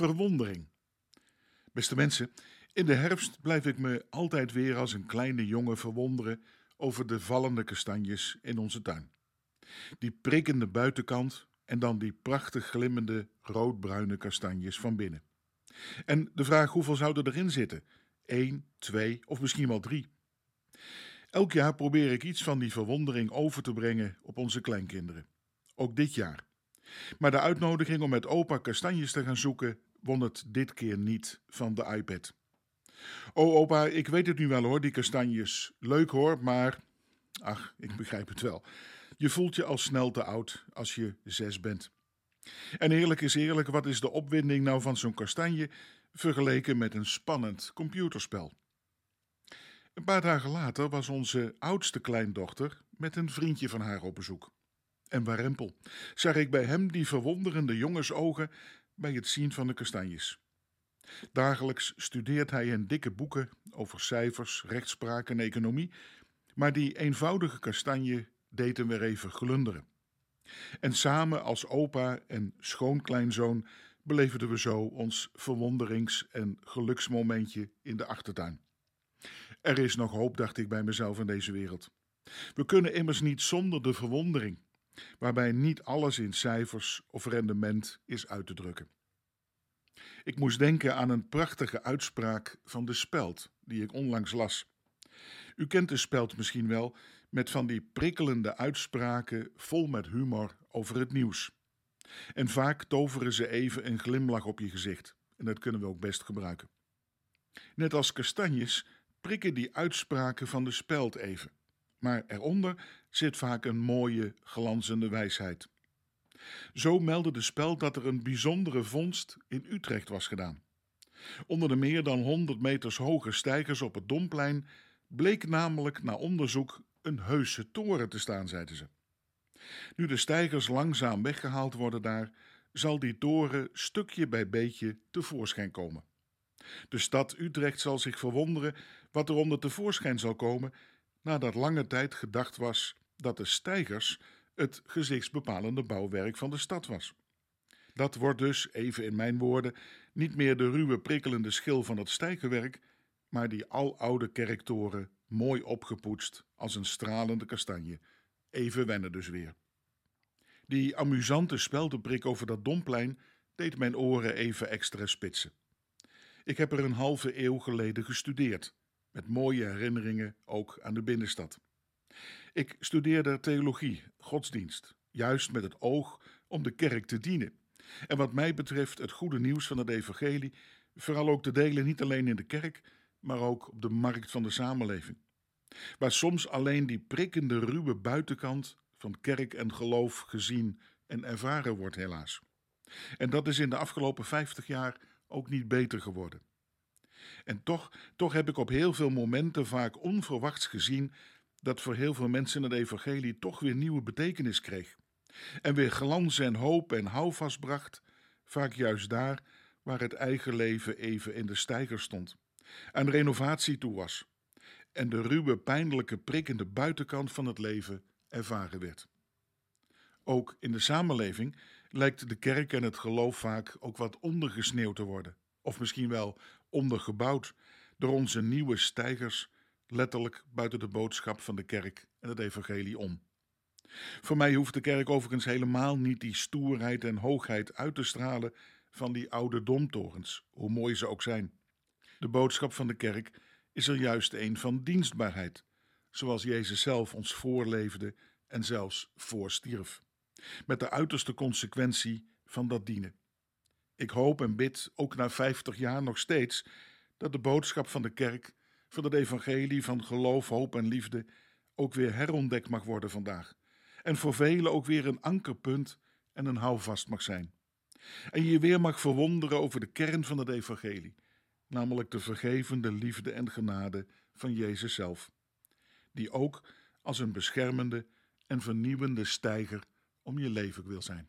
Verwondering. Beste mensen, in de herfst blijf ik me altijd weer als een kleine jongen verwonderen over de vallende kastanjes in onze tuin. Die prikkende buitenkant en dan die prachtig glimmende roodbruine kastanjes van binnen. En de vraag hoeveel zouden erin zitten? Eén, twee of misschien wel drie. Elk jaar probeer ik iets van die verwondering over te brengen op onze kleinkinderen. Ook dit jaar. Maar de uitnodiging om met opa kastanjes te gaan zoeken won het dit keer niet van de iPad. Oh opa, ik weet het nu wel hoor, die kastanjes. Leuk hoor, maar. Ach, ik begrijp het wel. Je voelt je al snel te oud als je zes bent. En eerlijk is eerlijk, wat is de opwinding nou van zo'n kastanje vergeleken met een spannend computerspel? Een paar dagen later was onze oudste kleindochter met een vriendje van haar op bezoek. En warempel, zag ik bij hem die verwonderende jongensogen bij het zien van de kastanjes. Dagelijks studeert hij in dikke boeken over cijfers, rechtspraak en economie, maar die eenvoudige kastanje deed hem weer even glunderen. En samen als opa en schoonkleinzoon beleefden we zo ons verwonderings- en geluksmomentje in de achtertuin. Er is nog hoop, dacht ik bij mezelf in deze wereld. We kunnen immers niet zonder de verwondering, waarbij niet alles in cijfers of rendement is uit te drukken. Ik moest denken aan een prachtige uitspraak van de Speld, die ik onlangs las. U kent de Speld misschien wel, met van die prikkelende uitspraken vol met humor over het nieuws. En vaak toveren ze even een glimlach op je gezicht, en dat kunnen we ook best gebruiken. Net als kastanjes prikken die uitspraken van de Speld even, maar eronder zit vaak een mooie, glanzende wijsheid. Zo meldde de spel dat er een bijzondere vondst in Utrecht was gedaan. Onder de meer dan 100 meters hoge stijgers op het Domplein bleek namelijk na onderzoek een heuse toren te staan, zeiden ze. Nu de stijgers langzaam weggehaald worden daar, zal die toren stukje bij beetje tevoorschijn komen. De stad Utrecht zal zich verwonderen wat er onder tevoorschijn zal komen, nadat lange tijd gedacht was dat de stijgers het gezichtsbepalende bouwwerk van de stad was. Dat wordt dus, even in mijn woorden, niet meer de ruwe prikkelende schil van het stijgerwerk, maar die aloude kerktoren, mooi opgepoetst als een stralende kastanje. Even wennen dus weer. Die amusante speldenprik over dat domplein deed mijn oren even extra spitsen. Ik heb er een halve eeuw geleden gestudeerd, met mooie herinneringen ook aan de binnenstad. Ik studeerde theologie, godsdienst, juist met het oog om de kerk te dienen. En wat mij betreft het goede nieuws van het evangelie vooral ook te delen niet alleen in de kerk, maar ook op de markt van de samenleving. Waar soms alleen die prikkende ruwe buitenkant van kerk en geloof gezien en ervaren wordt helaas. En dat is in de afgelopen vijftig jaar ook niet beter geworden. En toch, toch heb ik op heel veel momenten vaak onverwachts gezien dat voor heel veel mensen het evangelie toch weer nieuwe betekenis kreeg. En weer glans en hoop en houvast bracht, vaak juist daar waar het eigen leven even in de steiger stond, aan renovatie toe was en de ruwe, pijnlijke, prikkende buitenkant van het leven ervaren werd. Ook in de samenleving lijkt de kerk en het geloof vaak ook wat ondergesneeuwd te worden, of misschien wel ondergebouwd door onze nieuwe stijgers letterlijk buiten de boodschap van de kerk en het evangelie om. Voor mij hoeft de kerk overigens helemaal niet die stoerheid en hoogheid uit te stralen van die oude domtorens, hoe mooi ze ook zijn. De boodschap van de kerk is er juist een van dienstbaarheid, zoals Jezus zelf ons voorleefde en zelfs voorstierf, met de uiterste consequentie van dat dienen. Ik hoop en bid, ook na vijftig jaar nog steeds, dat de boodschap van de kerk van het evangelie van geloof, hoop en liefde ook weer herontdekt mag worden vandaag. En voor velen ook weer een ankerpunt en een houvast mag zijn. En je weer mag verwonderen over de kern van het evangelie, namelijk de vergevende liefde en genade van Jezus zelf, die ook als een beschermende en vernieuwende stijger om je leven wil zijn.